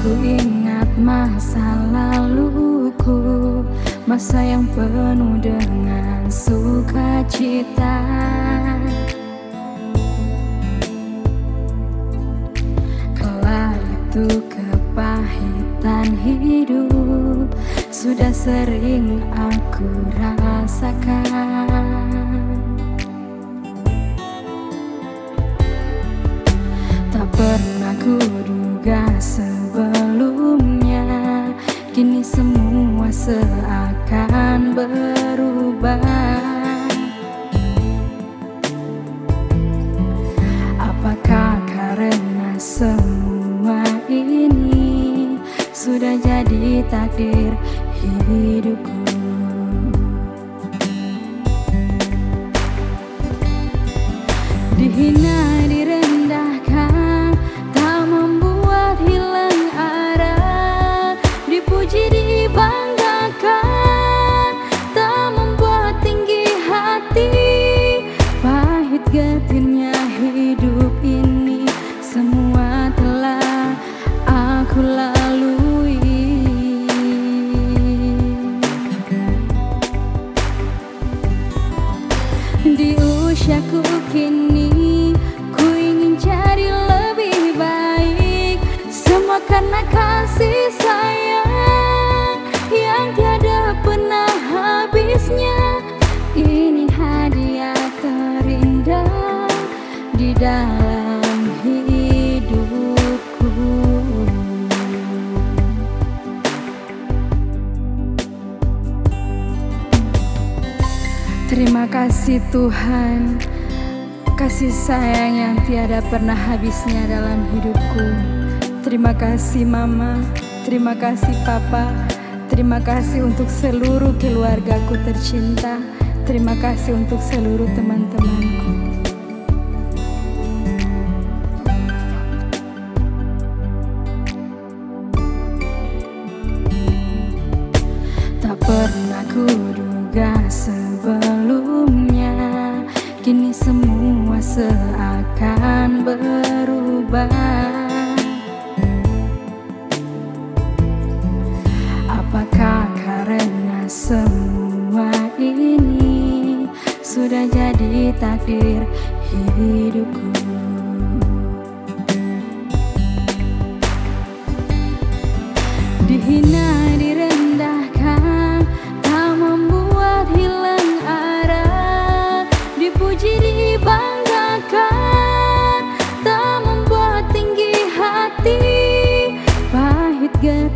Ku ingat masa laluku Masa yang penuh dengan sukacita. Kala itu kepahitan hidup Sudah sering aku rasakan pernah ku duga sebelumnya Kini semua seakan berubah. Apakah karena semua ini Sudah jadi takdir hidupku? Dihina Dipuji dibanggakan Tak membuat tinggi hati. Pahit getirnya hidup ini Semua telah aku lalui. Di usiaku kini Ku ingin cari lebih baik. Semua karena kasih dalam hidupku. Terima kasih Tuhan. Kasih sayang yang tiada pernah habisnya dalam hidupku. Terima kasih Mama. Terima kasih Papa. Terima kasih untuk seluruh keluargaku tercinta. Terima kasih untuk seluruh teman-temanku pernah ku duga sebelumnya. Kini semua seakan berubah. Apakah karena semua ini Sudah jadi takdir hidupku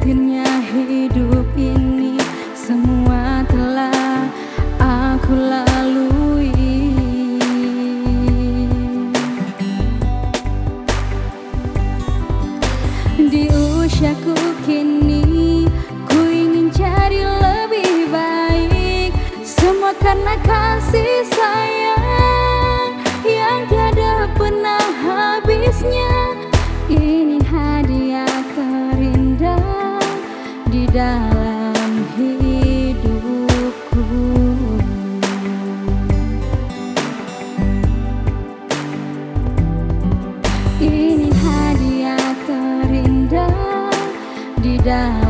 Getirnya hidup ini Semua telah aku lalui. Di usiaku kini Ku ingin cari lebih baik. Semua karena kasih sayang Yang tiada pernah habisnya Ini